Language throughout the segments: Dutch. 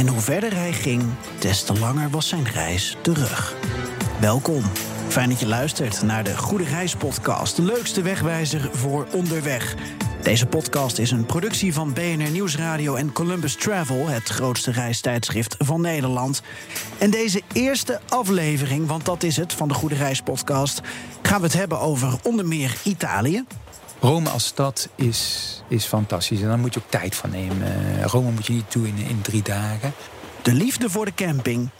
En hoe verder hij ging, des te langer was zijn reis terug. Welkom. Fijn dat je luistert naar de Goede Reis Podcast, de leukste wegwijzer voor onderweg. Deze podcast is een productie van BNR Nieuwsradio en Columbus Travel, het grootste reistijdschrift van Nederland. En deze eerste aflevering, want dat is het van de Goede Reis Podcast, gaan we het hebben over onder meer Italië. Rome als stad is, is fantastisch en daar moet je ook tijd van nemen. Rome moet je niet doen in, in drie dagen. De liefde voor de camping.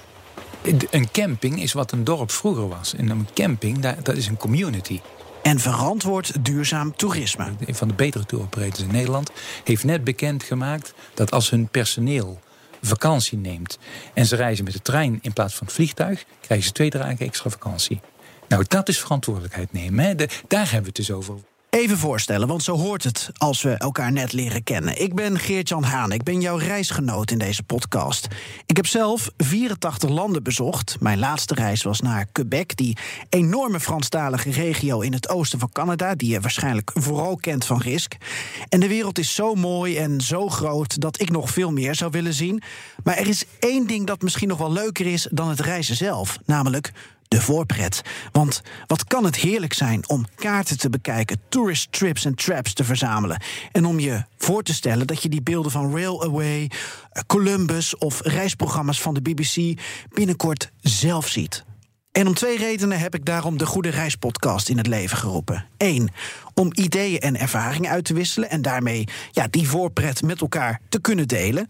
Een camping is wat een dorp vroeger was. En een camping, dat, dat is een community. En verantwoord duurzaam toerisme. Een van de betere touroperators in Nederland heeft net bekendgemaakt dat als hun personeel vakantie neemt en ze reizen met de trein in plaats van het vliegtuig, krijgen ze twee dagen extra vakantie. Nou, dat is verantwoordelijkheid nemen. Hè? daar hebben we het dus over. Even voorstellen, want zo hoort het als we elkaar net leren kennen. Ik ben Geert-Jan Haan, ik ben jouw reisgenoot in deze podcast. Ik heb zelf 84 landen bezocht. Mijn laatste reis was naar Quebec, die enorme Franstalige regio in het oosten van Canada, die je waarschijnlijk vooral kent van Risk. En de wereld is zo mooi en zo groot dat ik nog veel meer zou willen zien. Maar er is één ding dat misschien nog wel leuker is dan het reizen zelf, namelijk de voorpret. Want wat kan het heerlijk zijn om kaarten te bekijken, tourist trips en traps te verzamelen. En om je voor te stellen dat je die beelden van Railway, Columbus of reisprogramma's van de BBC binnenkort zelf ziet. En om twee redenen heb ik daarom de Goede Reispodcast in het leven geroepen. Eén, om ideeën en ervaringen uit te wisselen en daarmee ja, die voorpret met elkaar te kunnen delen.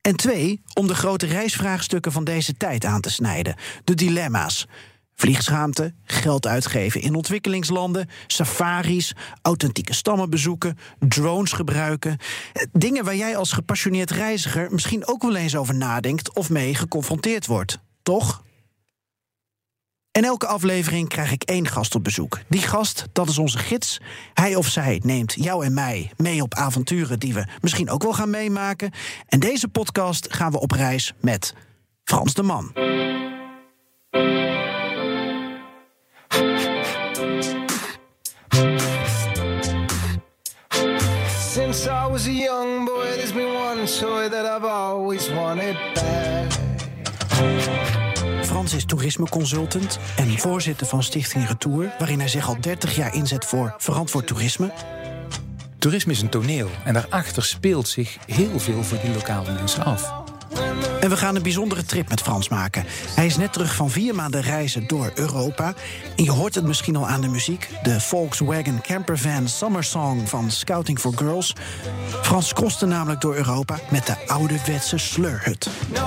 En twee, om de grote reisvraagstukken van deze tijd aan te snijden. De dilemma's. Vliegschaamte, geld uitgeven in ontwikkelingslanden, safaris, authentieke stammen bezoeken, drones gebruiken. Dingen waar jij als gepassioneerd reiziger misschien ook wel eens over nadenkt of mee geconfronteerd wordt, toch? In elke aflevering krijg ik één gast op bezoek. Die gast, dat is onze gids. Hij of zij neemt jou en mij mee op avonturen die we misschien ook wel gaan meemaken. En deze podcast gaan we op reis met Frans de Man. Was a young boy, there's been one toy that I've always wanted back. Frans is toerismeconsultant en voorzitter van Stichting Retour, waarin hij zich al 30 jaar inzet voor verantwoord toerisme. Toerisme is een toneel en daarachter speelt zich heel veel voor die lokale mensen af. En we gaan een bijzondere trip met Frans maken. Hij is net terug van vier maanden reizen door Europa. En je hoort het misschien al aan de muziek. De Volkswagen Campervan Summer Song van Scouting for Girls. Frans kostte namelijk door Europa met de ouderwetse sleurhut. No,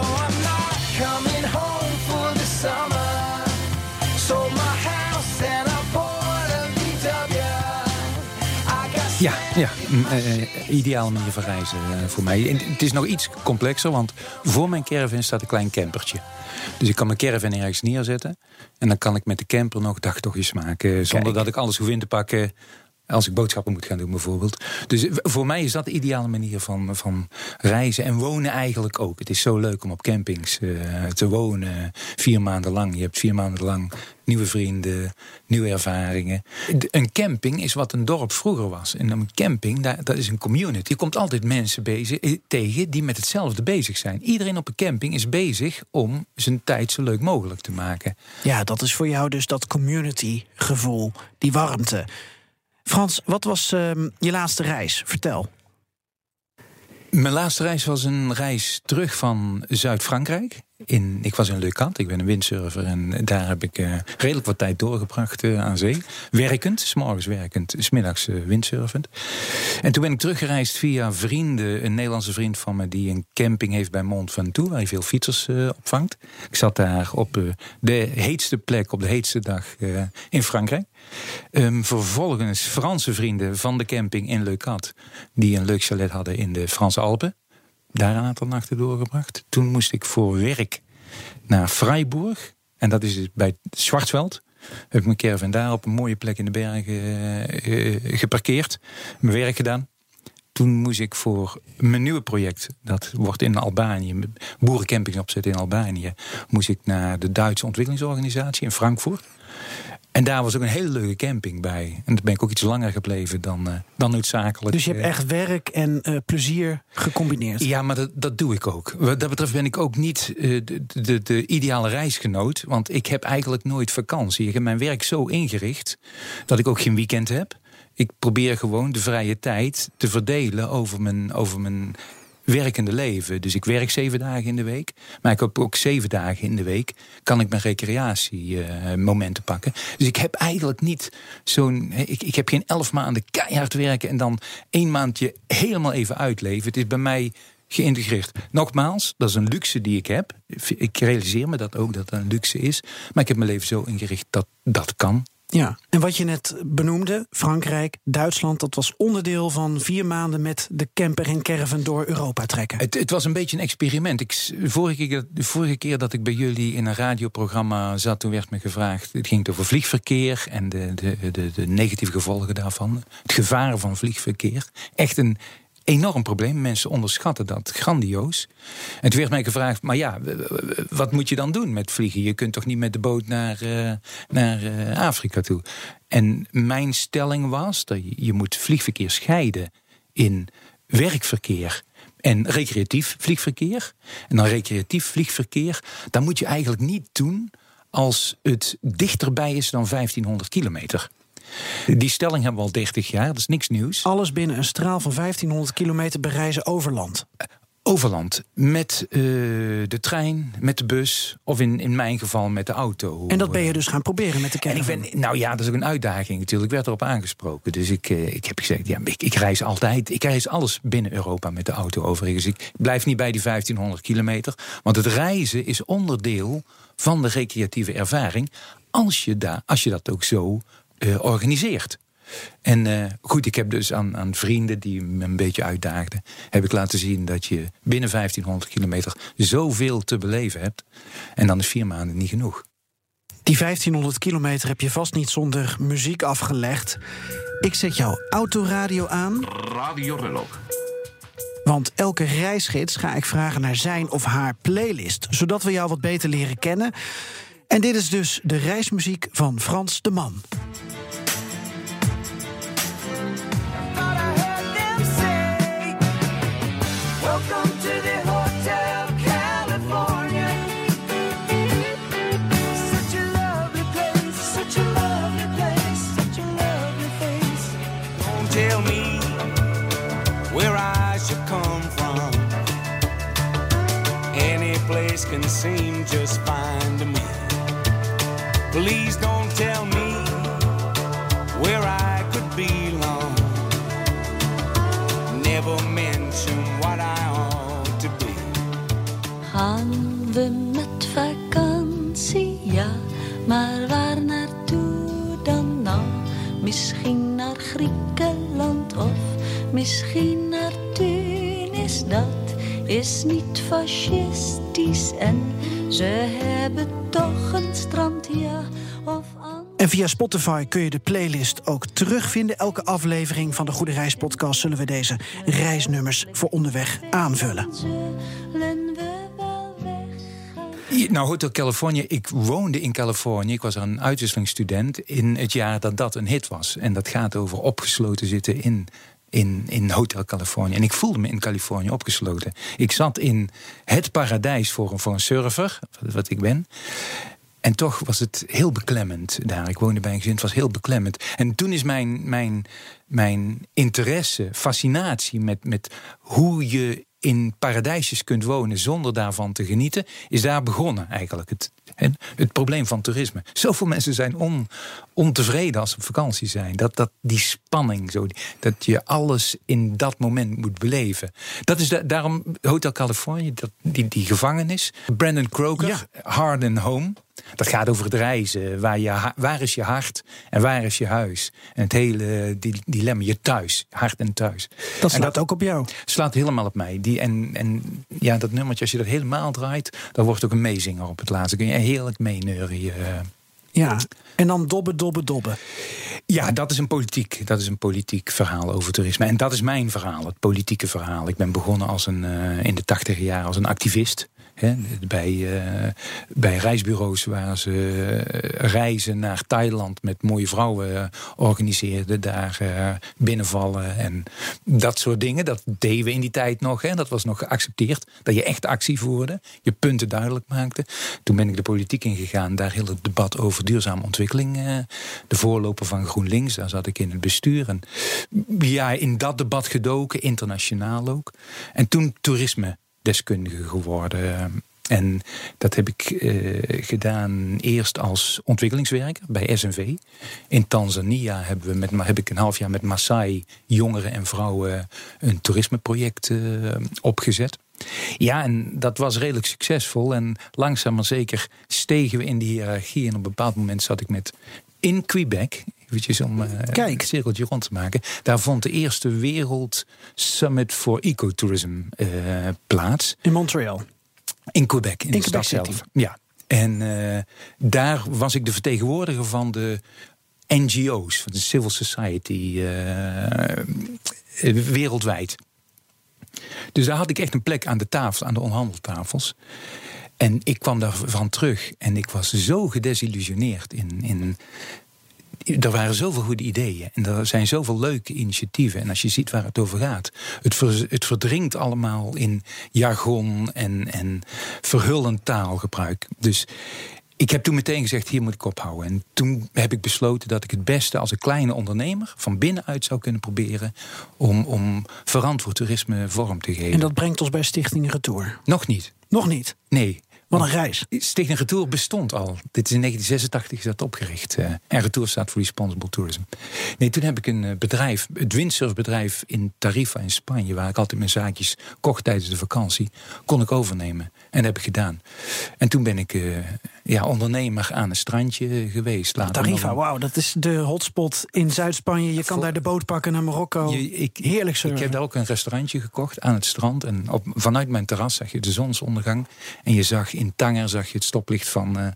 Ja, ja uh, ideale manier van reizen uh, voor mij. En het is nog iets complexer, want voor mijn caravan staat een klein campertje. Dus ik kan mijn caravan ergens neerzetten. En dan kan ik met de camper nog dagtochtjes maken. Zonder dat ik alles hoef in te pakken. Als ik boodschappen moet gaan doen bijvoorbeeld. Dus voor mij is dat de ideale manier van, van reizen. En wonen eigenlijk ook. Het is zo leuk om op campings uh, te wonen. Vier maanden lang. Je hebt vier maanden lang nieuwe vrienden, nieuwe ervaringen. Een camping is wat een dorp vroeger was. En een camping, dat is een community. Je komt altijd mensen bezig, eh, tegen die met hetzelfde bezig zijn. Iedereen op een camping is bezig om zijn tijd zo leuk mogelijk te maken. Ja, dat is voor jou dus dat community gevoel, die warmte. Frans, wat was uh, je laatste reis? Vertel. Mijn laatste reis was een reis terug van Zuid-Frankrijk. In, ik was in Le Cat, ik ben een windsurfer en daar heb ik uh, redelijk wat tijd doorgebracht uh, aan zee. Werkend, s'morgens werkend, smiddags uh, windsurfend. En toen ben ik teruggereisd via vrienden, een Nederlandse vriend van me die een camping heeft bij Mont Ventoux, waar hij veel fietsers opvangt. Ik zat daar op de heetste plek, op de heetste dag in Frankrijk. Um, vervolgens Franse vrienden van de camping in Le Cat, die een leuk chalet hadden in de Franse Alpen daar een aantal nachten doorgebracht. Toen moest ik voor werk naar Freiburg. En dat is dus bij Schwarzwald. Heb ik mijn caravan daar op een mooie plek in de bergen uh, geparkeerd. Mijn werk gedaan. Toen moest ik voor mijn nieuwe project, dat wordt in Albanië, boerencampings opzetten in Albanië, moest ik naar de Duitse ontwikkelingsorganisatie in Frankfurt. En daar was ook een hele leuke camping bij. En daar ben ik ook iets langer gebleven dan, uh, dan noodzakelijk. Dus je hebt echt werk en uh, plezier gecombineerd? Ja, maar dat, dat doe ik ook. Wat dat betreft ben ik ook niet uh, de, de, de, ideale reisgenoot. Want ik heb eigenlijk nooit vakantie. Ik heb mijn werk zo ingericht dat ik ook geen weekend heb. Ik probeer gewoon de vrije tijd te verdelen over mijn, over mijn werkende leven. Dus ik werk zeven dagen in de week. Maar ik heb ook zeven dagen in de week kan ik mijn recreatiemomenten uh, pakken. Dus ik heb eigenlijk niet zo'n. Ik, ik heb geen elf maanden keihard werken en dan één maandje helemaal even uitleven. Het is bij mij geïntegreerd. Nogmaals, dat is een luxe die ik heb. Ik realiseer me dat ook dat dat een luxe is. Maar ik heb mijn leven zo ingericht dat dat kan. Ja, en wat je net benoemde, Frankrijk, Duitsland, dat was onderdeel van vier maanden met de camper en caravan door Europa trekken. Het, het was een beetje een experiment. Ik, vorige, keer, de vorige keer dat ik bij jullie in een radioprogramma zat, toen werd me gevraagd. Het ging over vliegverkeer en de, de, de, de negatieve gevolgen daarvan. Het gevaar van vliegverkeer. Echt een enorm probleem. Mensen onderschatten dat grandioos. En toen werd mij gevraagd: maar ja, wat moet je dan doen met vliegen? Je kunt toch niet met de boot naar, uh, naar uh, Afrika toe? En mijn stelling was dat je, moet vliegverkeer scheiden in werkverkeer en recreatief vliegverkeer. En dan recreatief vliegverkeer, dan moet je eigenlijk niet doen als het dichterbij is dan 1500 kilometer. Die stelling hebben we al 30 jaar, dat is niks nieuws. Alles binnen een straal van 1500 kilometer bereizen over land. Overland. Met uh, de trein, met de bus. Of in, in mijn geval met de auto. En dat ben je dus gaan proberen met de caravan? En ik ben, nou ja, dat is ook een uitdaging natuurlijk. Ik werd erop aangesproken. Dus ik, uh, ik heb gezegd, ja, ik, ik, reis altijd. Ik reis alles binnen Europa met de auto overigens. Ik blijf niet bij die 1500 kilometer. Want het reizen is onderdeel van de recreatieve ervaring. Als je, daar, als je dat ook zo uh, organiseert. En uh, goed, ik heb dus aan, aan, vrienden die me een beetje uitdaagden, heb ik laten zien dat je binnen 1500 kilometer zoveel te beleven hebt. En dan is vier maanden niet genoeg. Die 1500 kilometer heb je vast niet zonder muziek afgelegd. Ik zet jouw autoradio aan. Radio Rello. Want elke reisgids ga ik vragen naar zijn of haar playlist, zodat we jou wat beter leren kennen. En dit is dus de reismuziek van Frans de Man. Please don't tell me where I could belong. Never mention what I ought to be. Gaan we met vakantie, ja, maar waar naartoe dan nou? Misschien naar Griekenland of misschien naar Tunis, dat is niet fascistisch en ze hebben toch een strand, ja. Of en via Spotify kun je de playlist ook terugvinden. Elke aflevering van de Goede Reis podcast zullen we deze reisnummers voor onderweg aanvullen. Nou, Hotel California. Ik woonde in Californië. Ik was een uitwisselingsstudent in het jaar dat dat een hit was. En dat gaat over opgesloten zitten in in, in Hotel Californië. En ik voelde me in Californië opgesloten. Ik zat in het paradijs voor, een, voor een surfer, wat ik ben. En toch was het heel beklemmend daar. Ik woonde bij een gezin, het was heel beklemmend. En toen is mijn, mijn, mijn interesse, fascinatie met, met hoe je in paradijsjes kunt wonen zonder daarvan te genieten, is daar begonnen eigenlijk. Het, het probleem van toerisme. Zoveel mensen zijn on, ontevreden als ze op vakantie zijn. Dat, dat, die spanning, zo, dat je alles in dat moment moet beleven. Dat is daarom Hotel California, dat, die, die gevangenis. Brandon Croker, Hard and Home. Dat gaat over het reizen. Waar, je, waar is je hart en waar is je huis? En het hele di- dilemma, je thuis, hart en thuis. Dat En slaat ook op jou. slaat helemaal op mij. Die, en, en ja, dat nummertje, als je dat helemaal draait, dan wordt ook een meezinger op het laatste. Kun je heerlijk meeneuren. eh. Ja. En dan dobben, dobben, dobben. Ja, dat is een politiek, dat is een politiek verhaal over toerisme. En dat is mijn verhaal, het politieke verhaal. Ik ben begonnen als een, eh, in de tachtig jaar als een activist. Bij, eh, bij reisbureaus waar ze eh, reizen naar Thailand met mooie vrouwen eh, organiseerden. Daar binnenvallen en dat soort dingen. Dat deden we in die tijd nog. Dat was nog geaccepteerd. Dat je echt actie voerde. Je punten duidelijk maakte. Toen ben ik de politiek ingegaan. Daar heel het debat over duurzame ontwikkeling. de voorloper van GroenLinks. Daar zat ik in het bestuur. En ja, in dat debat gedoken. Internationaal ook. En toen toerisme deskundige geworden. En dat heb ik eh, gedaan eerst als ontwikkelingswerker bij SNV. In Tanzania hebben we met, heb ik een half jaar met Maasai jongeren en vrouwen een toerismeproject eh, opgezet. Ja, en dat was redelijk succesvol. En langzaam maar zeker stegen we in de hiërarchie. En op een bepaald moment zat ik met in Quebec, eventjes om eh, Kijk. een cirkeltje rond te maken. Daar vond de eerste Wereld Summit voor Ecotourism eh, plaats. In Montreal. In Quebec, in, de Quebec stad zelf. Ja. En eh, daar was ik de vertegenwoordiger van de NGO's, van de civil society, wereldwijd. Dus daar had ik echt een plek aan de tafel, aan de onderhandeltafels. En ik kwam daarvan terug en ik was zo gedesillusioneerd in, in er waren zoveel goede ideeën en er zijn zoveel leuke initiatieven. En als je ziet waar het over gaat, het, ver- het verdringt allemaal in jargon en, en verhullend taalgebruik. Dus ik heb toen meteen gezegd, hier moet ik ophouden. En toen heb ik besloten dat ik het beste als een kleine ondernemer van binnenuit zou kunnen proberen om, om verantwoord toerisme vorm te geven. En dat brengt ons bij Stichting Retour. Nog niet. Nog niet. Nee. Wat een reis. Stichting Retour bestond al. Dit is in 1986 is dat opgericht. eh, en Retour staat voor Responsible Tourism. Nee, toen heb ik een eh, bedrijf, het windsurfbedrijf in Tarifa in Spanje... waar ik altijd mijn zaakjes kocht tijdens de vakantie... kon ik overnemen. En dat heb ik gedaan. En toen ben ik eh, ja, ondernemer aan een strandje geweest. Later Tarifa, wauw, dat is de hotspot in Zuid-Spanje. Je kan daar de boot pakken naar Marokko. Je- ik, Heerlijk Ik surfen. heb daar ook een restaurantje gekocht aan het strand. En op, vanuit mijn terras zag je de zonsondergang. En je zag in Tanger zag je het stoplicht van eh,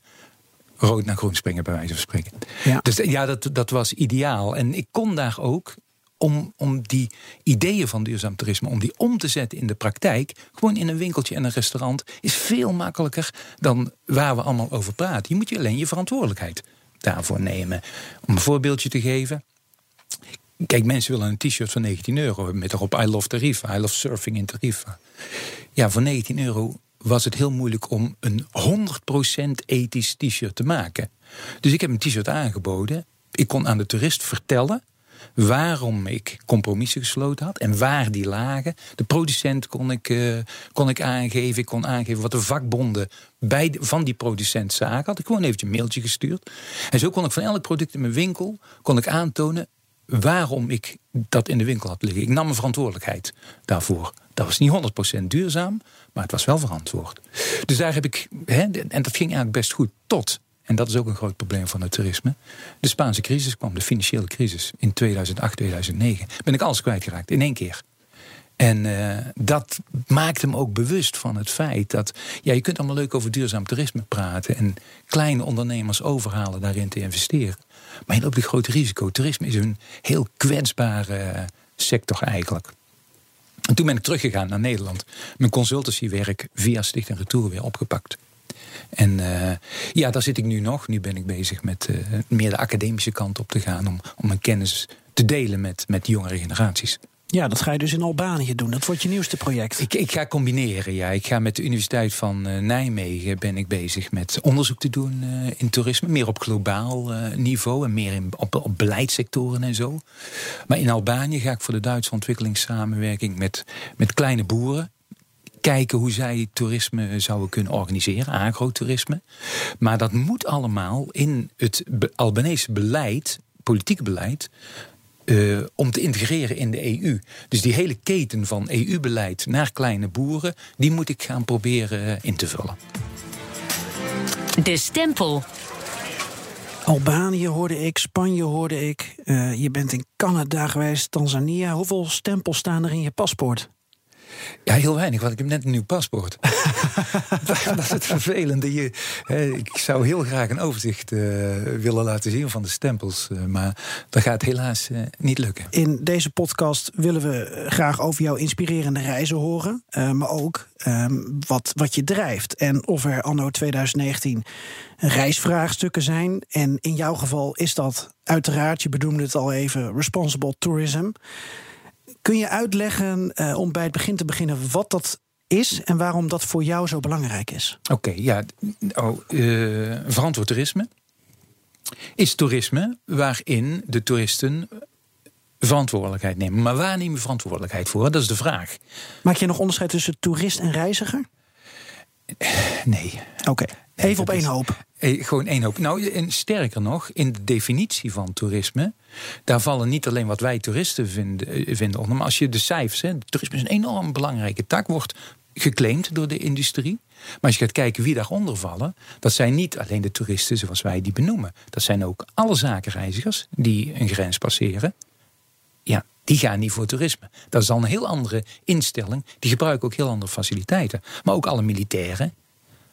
rood naar groen springen, bij wijze van spreken. Ja. Dus ja, dat, dat was ideaal. En ik kon daar ook om, om die ideeën van duurzaam toerisme, om die om te zetten in de praktijk, gewoon in een winkeltje en een restaurant, is veel makkelijker dan waar we allemaal over praten. Je moet je alleen je verantwoordelijkheid daarvoor nemen. Om een voorbeeldje te geven. Kijk, mensen willen een t-shirt van 19 euro met erop I love Tarifa, I love surfing in Tarifa. Ja, voor 19 euro was het heel moeilijk om een 100% ethisch t-shirt te maken. Dus ik heb een t-shirt aangeboden. Ik kon aan de toerist vertellen waarom ik compromissen gesloten had en waar die lagen. De producent kon ik, eh, kon ik aangeven. Ik kon aangeven wat de vakbonden bij van die producent zagen. Had ik gewoon eventjes een mailtje gestuurd. En zo kon ik van elk product in mijn winkel kon ik aantonen waarom ik dat in de winkel had liggen. Ik nam mijn verantwoordelijkheid daarvoor. Dat was niet 100% duurzaam, maar het was wel verantwoord. Dus daar heb ik, hè, en dat ging eigenlijk best goed tot, en dat is ook een groot probleem van het toerisme. De Spaanse crisis kwam, de financiële crisis in 2008, 2009. Ben ik alles kwijtgeraakt in één keer. En eh, dat maakt hem ook bewust van het feit dat. Ja, je kunt allemaal leuk over duurzaam toerisme praten. en kleine ondernemers overhalen daarin te investeren. Maar je loopt een groot risico. Toerisme is een heel kwetsbare eh, sector eigenlijk. En toen ben ik teruggegaan naar Nederland. Mijn consultancywerk via Stichting Retour weer opgepakt. En eh, ja, daar zit ik nu nog. Nu ben ik bezig met eh, meer de academische kant op te gaan. Om, om mijn kennis te delen met, met jongere generaties. Ja, dat ga je dus in Albanië doen. Dat wordt je nieuwste project. Ik, ik ga combineren, ja. Ik ga met de Universiteit van eh, Nijmegen ben ik bezig met onderzoek te doen in toerisme. Meer op globaal niveau en meer in, op, op beleidssectoren en zo. Maar in Albanië ga ik voor de Duitse ontwikkelingssamenwerking met, met kleine boeren kijken hoe zij toerisme zouden kunnen organiseren, agrotourisme. Maar dat moet allemaal in het Albanese beleid, politieke beleid, eh, om te integreren in de EU. Dus die hele keten van EU-beleid naar kleine boeren, die moet ik gaan proberen eh, in te vullen. De stempel. Albanië hoorde ik, Spanje hoorde ik. Eh, je bent in Canada geweest, Tanzania. Hoeveel stempels staan er in je paspoort? Ja, heel weinig, want ik heb net een nieuw paspoort. dat is het vervelende. Je, ik zou heel graag een overzicht eh, willen laten zien van de stempels. eh, maar dat gaat helaas eh, niet lukken. In deze podcast willen we graag over jouw inspirerende reizen horen. maar ook ehm, wat, wat je drijft. En of er anno 2019 reisvraagstukken zijn. En in jouw geval is dat uiteraard, je bedoelde het al even, responsible tourism. Kun je uitleggen, eh, om bij het begin te beginnen, wat dat is en waarom dat voor jou zo belangrijk is? Oké, ja. Oh, eh, verantwoord toerisme is toerisme waarin de toeristen verantwoordelijkheid nemen. Maar waar neem je verantwoordelijkheid voor? Dat is de vraag. Maak je nog onderscheid tussen toerist en reiziger? Nee. Oké, even op één hoop. Eh, Gewoon één hoop. Nou, en sterker nog, in de definitie van toerisme, daar vallen niet alleen wat wij toeristen vinden, eh, vinden onder, maar als je de cijfers, hè, toerisme is een enorm belangrijke tak, wordt geclaimd door de industrie. Maar als je gaat kijken wie daaronder vallen, dat zijn niet alleen de toeristen zoals wij die benoemen. Dat zijn ook alle zakenreizigers die een grens passeren. Ja, die gaan niet voor toerisme. Dat is dan een heel andere instelling. Die gebruiken ook heel andere faciliteiten. Maar ook alle militairen,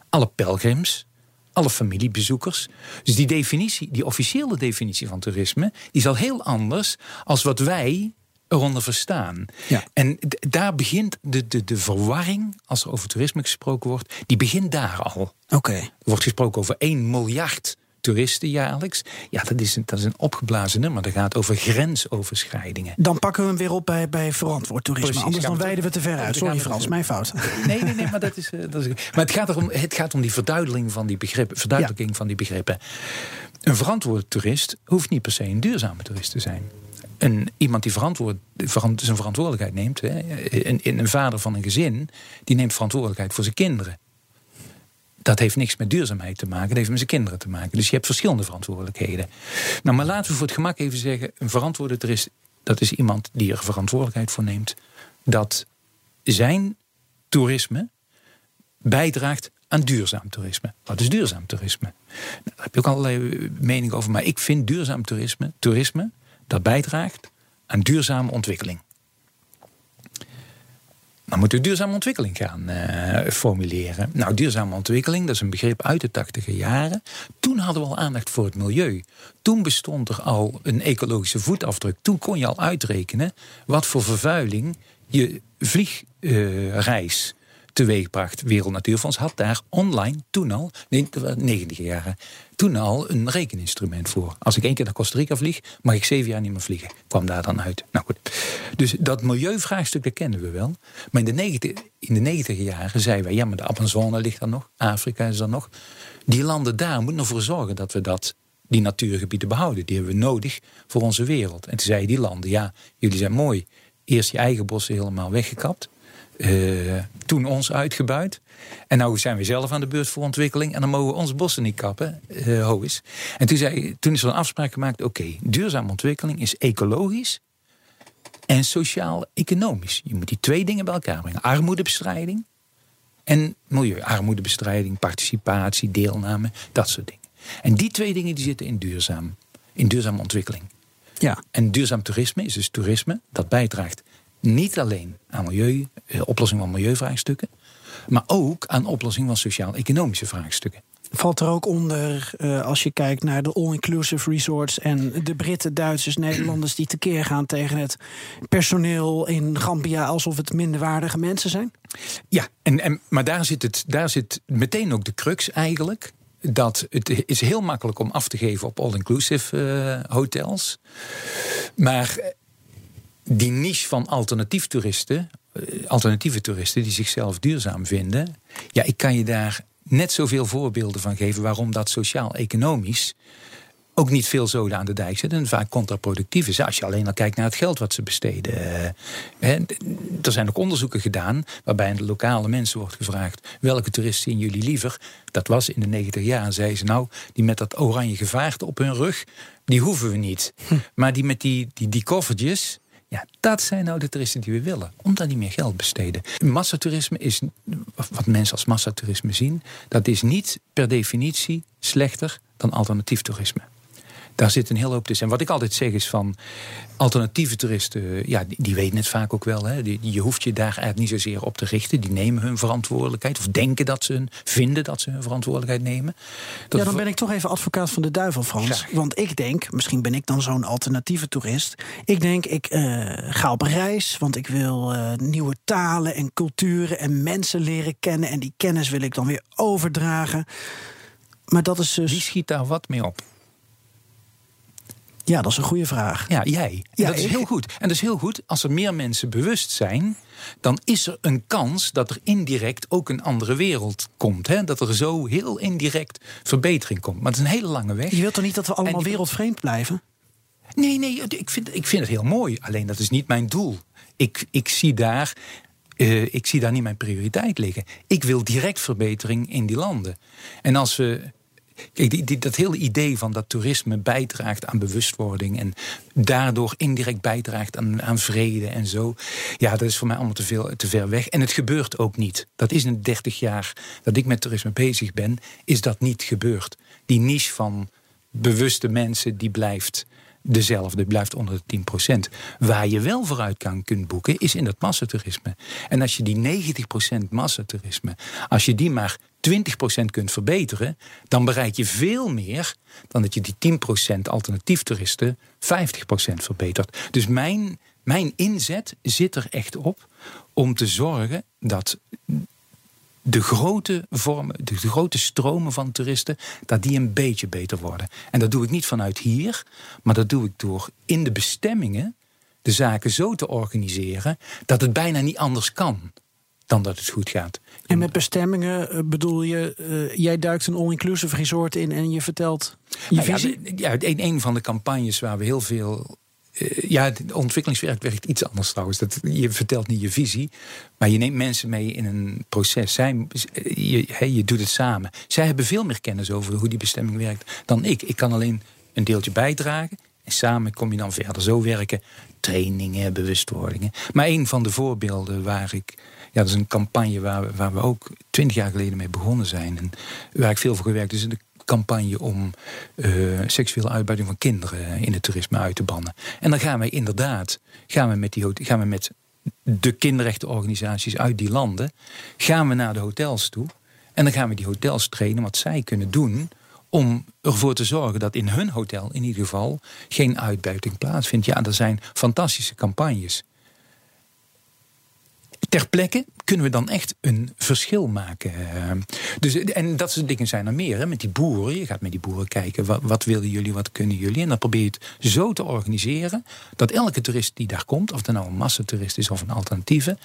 alle pelgrims, alle familiebezoekers. Dus die definitie, die officiële definitie van toerisme, die is al heel anders als wat wij eronder verstaan. Ja. En daar begint de, de, de verwarring, als er over toerisme gesproken wordt, die begint daar al. Oké. Er wordt gesproken over 1 miljard toeristen jaarlijks. Ja, dat is een, dat is een opgeblazen nummer. Dat gaat over grensoverschrijdingen. Dan pakken we hem weer op bij, bij verantwoord toerisme. Precies, Anders dan wijden we te ver uit. Sorry Frans, mijn fout. Nee, nee, nee, maar dat is. eh, dat is maar het gaat, erom, het gaat om die verduidelijking van die begrippen. Verduidelijking van die begrippen. Een verantwoorde toerist hoeft niet per se een duurzame toerist te zijn. Een, iemand die verantwoord, verant- zijn verantwoordelijkheid neemt. Hè, een, een vader van een gezin, die neemt verantwoordelijkheid voor zijn kinderen. Dat heeft niks met duurzaamheid te maken, dat heeft met zijn kinderen te maken. Dus je hebt verschillende verantwoordelijkheden. Nou, maar laten we voor het gemak even zeggen: een verantwoorde toerist, dat is iemand die er verantwoordelijkheid voor neemt. Dat zijn toerisme bijdraagt aan duurzaam toerisme. Wat is duurzaam toerisme? Nou, daar heb je ook allerlei meningen over. Maar ik vind duurzaam toerisme, toerisme dat bijdraagt aan duurzame ontwikkeling. Dan moeten we duurzame ontwikkeling gaan eh, formuleren. Nou, duurzame ontwikkeling, dat is een begrip uit de tachtige jaren. Toen hadden we al aandacht voor het milieu. Toen bestond er al een ecologische voetafdruk. Toen kon je al uitrekenen wat voor vervuiling je vliegreis teweegbracht. Wereld Natuurfonds had daar online toen al, nee, dat waren 90 jaren, toen al een rekeninstrument voor. Als ik één keer naar Costa Rica vlieg, mag ik zeven jaar niet meer vliegen. Kwam daar dan uit. Nou goed. Dus dat milieuvraagstuk, dat kennen we wel. Maar in de 90, in de 90 jaren zeiden wij, ja, maar de Amazone ligt er nog, Afrika is er nog. Die landen daar moeten ervoor zorgen dat we dat die natuurgebieden behouden. Die hebben we nodig voor onze wereld. En toen zeiden die landen, ja, jullie zijn mooi. Eerst je eigen bossen helemaal weggekapt. Eh, toen ons uitgebuit. En nou zijn we zelf aan de beurt voor ontwikkeling. En dan mogen we onze bossen niet kappen. ho is. En toen, zei, toen is er een afspraak gemaakt. Oké, duurzame ontwikkeling is ecologisch en sociaal-economisch. Je moet die twee dingen bij elkaar brengen. Armoedebestrijding en milieu. Armoedebestrijding, participatie, deelname, dat soort dingen. En die twee dingen die zitten in duurzaam, in duurzame ontwikkeling. Ja. En duurzaam toerisme is dus toerisme dat bijdraagt niet alleen aan milieu, eh, oplossing van milieuvraagstukken, maar ook aan oplossing van sociaal-economische vraagstukken. Valt er ook onder, eh, als je kijkt naar de all-inclusive resorts en de Britten, Duitsers, Nederlanders die tekeer gaan tegen het personeel in Gambia alsof het minderwaardige mensen zijn? Ja, en, en, maar daar zit, het, daar zit meteen ook de crux eigenlijk. Dat het is heel makkelijk om af te geven op all-inclusive eh, hotels. Maar die niche van alternatief toeristen, eh, alternatieve toeristen die zichzelf duurzaam vinden. Ja, ik kan je daar net zoveel voorbeelden van geven waarom dat sociaal-economisch ook niet veel zoden aan de dijk zit en vaak contraproductief is. Als je alleen al kijkt naar het geld wat ze besteden. Eh, er zijn ook onderzoeken gedaan waarbij aan de lokale mensen wordt gevraagd... welke toeristen zien jullie liever? Dat was in de 90 jaar. En zeiden ze nou, die met dat oranje gevaarte op hun rug... die hoeven we niet. Maar die met die, die, die koffertjes... Ja, dat zijn nou de toeristen die we willen. Omdat die meer geld besteden. Massatoerisme is, wat mensen als massatoerisme zien, dat is niet per definitie slechter dan alternatief toerisme daar zit een heel hoop tussen. En wat ik altijd zeg is van alternatieve toeristen, ja, die, die weten het vaak ook wel. Hè. Die, je hoeft je daar eigenlijk niet zozeer op te richten. Die nemen hun verantwoordelijkheid of denken dat ze hun, vinden dat ze hun verantwoordelijkheid nemen. ja, dan ben ik toch even advocaat van de duivel, Frans. Want ik denk, misschien ben ik dan zo'n alternatieve toerist. Ik denk, ik uh, ga op reis, want ik wil uh, nieuwe talen en culturen en mensen leren kennen. En die kennis wil ik dan weer overdragen. Maar dat is dus. Wie schiet daar wat mee op? Ja, dat is een goede vraag. Ja, jij. Ja, dat is heel goed. En dat is heel goed. Als er meer mensen bewust zijn, dan is er een kans dat er indirect ook een andere wereld komt. Hè? Dat er zo heel indirect verbetering komt. Maar het is een hele lange weg. Je wilt toch niet dat we allemaal wereldvreemd blijven? Nee, nee, ik vind, ik vind het heel mooi. Alleen dat is niet mijn doel. Ik, ik zie daar uh, ik zie daar niet mijn prioriteit liggen. Ik wil direct verbetering in die landen. En als we Kijk, die, dat hele idee van dat toerisme bijdraagt aan bewustwording en daardoor indirect bijdraagt aan, aan vrede en zo. Ja, dat is voor mij allemaal te, veel, te ver weg. En het gebeurt ook niet. Dat is in 30 jaar dat ik met toerisme bezig ben, is dat niet gebeurd. Die niche van bewuste mensen, die blijft dezelfde, blijft onder de 10%. Waar je wel vooruit kan kunt boeken, is in dat massatoerisme. En als je die 90% massatoerisme, als je die maar 20% kunt verbeteren, dan bereik je veel meer dan dat je die 10% alternatief toeristen 50% verbetert. Dus mijn, mijn inzet zit er echt op om te zorgen dat de grote vormen, de grote stromen van toeristen, dat die een beetje beter worden. En dat doe ik niet vanuit hier, maar dat doe ik door in de bestemmingen de zaken zo te organiseren dat het bijna niet anders kan dan dat het goed gaat. En met bestemmingen eh, bedoel je, uh, jij duikt een all-inclusive resort in en je vertelt je nou visie? Ja, ja, een, een van de campagnes waar we heel veel uh, ja, ontwikkelingswerk werkt iets anders trouwens. Dat, je vertelt niet je visie, maar je neemt mensen mee in een proces. Zij, je, je doet het samen. Zij hebben veel meer kennis over hoe die bestemming werkt dan ik. Ik kan alleen een deeltje bijdragen. En samen kom je dan verder. Zo werken trainingen, bewustwordingen. Maar een van de voorbeelden waar ik ja, dat is een campagne waar, waar we ook twintig jaar geleden mee begonnen zijn. En waar ik veel voor gewerkt is de campagne om uh, seksuele uitbuiting van kinderen in het toerisme uit te bannen. En dan gaan wij inderdaad, gaan we met, die, gaan we met de kinderrechtenorganisaties uit die landen, gaan we naar de hotels toe. En dan gaan we die hotels trainen wat zij kunnen doen om ervoor te zorgen dat in hun hotel in ieder geval geen uitbuiting plaatsvindt. Ja, er zijn fantastische campagnes ter plekke kunnen we dan echt een verschil maken. Dus, en dat soort dingen zijn er meer. Hè? Met die boeren, je gaat met die boeren kijken. Wat, wat willen jullie, wat kunnen jullie? En dan probeer je het zo te organiseren... dat elke toerist die daar komt... of het nou een massatoerist is of een alternatieve...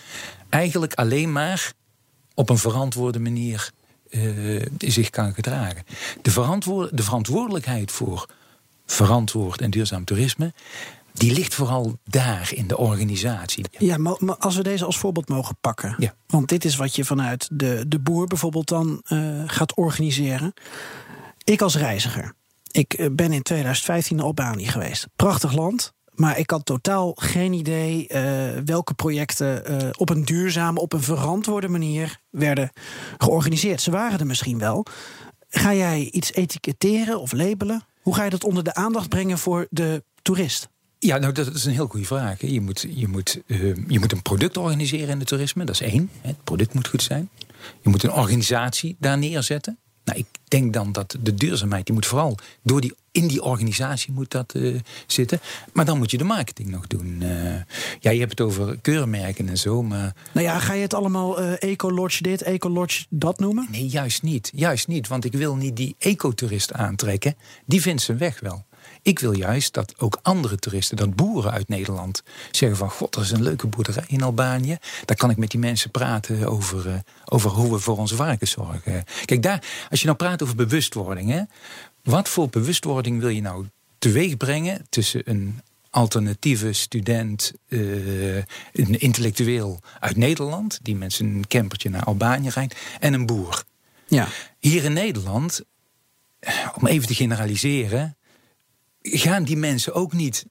eigenlijk alleen maar op een verantwoorde manier uh, zich kan gedragen. De, verantwoord, de verantwoordelijkheid voor verantwoord en duurzaam toerisme die ligt vooral daar in de organisatie. Ja, maar, als we deze als voorbeeld mogen pakken. Ja. Want dit is wat je vanuit de, de boer bijvoorbeeld dan uh, gaat organiseren. Ik als reiziger. Ik eh, ben in 2015 naar Albanië geweest. Prachtig land. Maar ik had totaal geen idee uh, welke projecten uh, op een duurzame, op een verantwoorde manier werden georganiseerd. Ze waren er misschien wel. Ga jij iets etiketteren of labelen? Hoe ga je dat onder de aandacht brengen voor de toerist? Ja, nou, dat is een heel goede vraag. Je moet, je, moet, uh, je moet een product organiseren in het toerisme, dat is één. Het product moet goed zijn. Je moet een organisatie daar neerzetten. Nou, ik denk dan dat de duurzaamheid, die moet vooral door die, in die organisatie moet dat uh, zitten. Maar dan moet je de marketing nog doen. Uh, ja, je hebt het over keurmerken en zo, maar... Nou ja, ga je het allemaal uh, Eco-Lodge dit, Eco-Lodge dat noemen? Nee, juist niet. Juist niet, want ik wil niet die ecotourist aantrekken. Die vindt zijn weg wel. Ik wil juist dat ook andere toeristen, dat boeren uit Nederland zeggen van god, er is een leuke boerderij in Albanië. Daar kan ik met die mensen praten over, uh, over hoe we voor onze varkens zorgen. Kijk, daar, als je nou praat over bewustwording, hè, wat voor bewustwording wil je nou teweeg brengen tussen een alternatieve student, uh, een intellectueel uit Nederland, die met zijn campertje naar Albanië rijdt, en een boer. Ja. Hier in Nederland, om even te generaliseren, gaan die mensen ook niet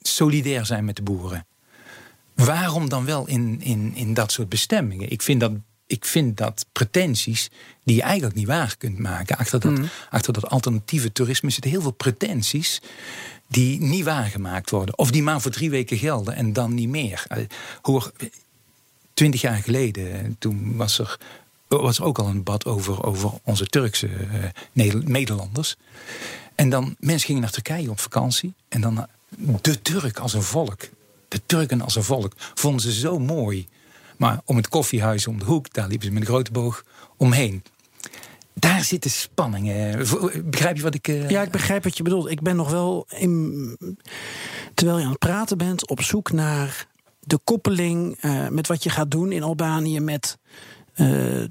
solidair zijn met de boeren. waarom dan wel in, in, in dat soort bestemmingen? Ik vind dat, ik vind dat pretenties die je eigenlijk niet waar kunt maken. Achter dat, achter dat alternatieve toerisme zitten heel veel pretenties die niet waargemaakt worden. Of die maar voor drie weken gelden en dan niet meer. Eh, Hoor, twintig jaar geleden, toen was er, was er ook al een debat over, over onze Turkse eh, Neder- Nederlanders. En dan, mensen gingen naar Turkije op vakantie. En dan de Turk als een volk. De Turken als een volk. Vonden ze zo mooi. Maar om het koffiehuis om de hoek, daar liepen ze met een grote boog omheen. Daar zitten spanningen. Begrijp je wat ik... eh, Ja, ik begrijp wat je bedoelt. Ik ben nog wel, in, terwijl je aan het praten bent, op zoek naar de koppeling eh, met wat je gaat doen in Albanië met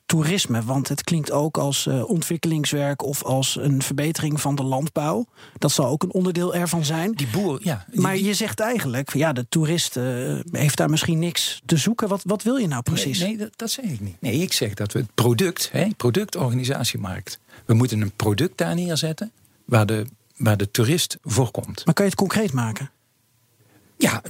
toerisme. Want het klinkt ook als eh, ontwikkelingswerk of als een verbetering van de landbouw. Dat zal ook een onderdeel ervan zijn. Die boer, ja. die- Maar je zegt eigenlijk, ja, de toerist eh, heeft daar misschien niks te zoeken. Wat, wat wil je nou precies? Nee, nee, dat, dat zeg ik niet. Nee, ik zeg dat we het product, hè, product, organisatiemarkt. We moeten een product daar neerzetten waar de, waar de toerist voorkomt. Maar kan je het concreet maken? Ja,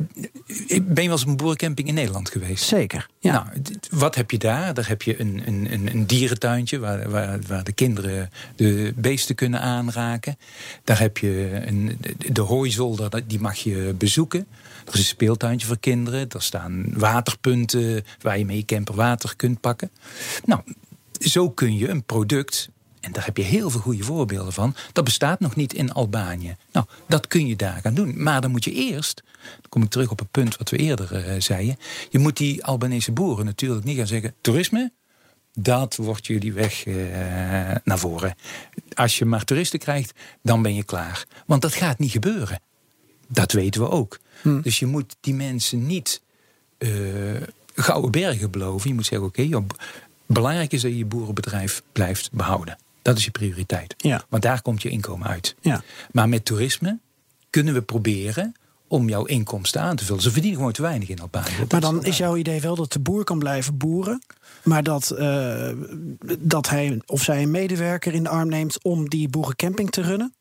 ik ben je wel eens op een boerencamping in Nederland geweest? Zeker. Ja. Nou, wat heb je daar? Daar heb je een, een, een, dierentuintje waar, waar, waar de kinderen de beesten kunnen aanraken. Daar heb je een, de- de hooizolder, die mag je bezoeken. Er is een speeltuintje voor kinderen. Er staan waterpunten waar je mee camper water kunt pakken. Nou, zo kun je een product, en daar heb je heel veel goede voorbeelden van, dat bestaat nog niet in Albanië. Nou, dat kun je daar gaan doen. Maar dan moet je eerst, dan kom ik terug op het punt wat we eerder eh, zeiden, je moet die Albanese boeren natuurlijk niet gaan zeggen: toerisme, dat wordt jullie weg eh, naar voren. Als je maar toeristen krijgt, dan ben je klaar. Want dat gaat niet gebeuren. Dat weten we ook. Dus je moet die mensen niet eh, gouden bergen beloven. Je moet zeggen: oké, b- belangrijk is dat je je boerenbedrijf blijft behouden. Dat is je prioriteit. Ja. Want daar komt je inkomen uit. Ja. Maar met toerisme kunnen we proberen om jouw inkomsten aan te vullen. Ze verdienen gewoon te weinig in Albanië. Maar dan is jouw idee wel dat de boer kan blijven boeren. Maar dat, eh, dat hij of zij een medewerker in de arm neemt om die boerencamping te runnen.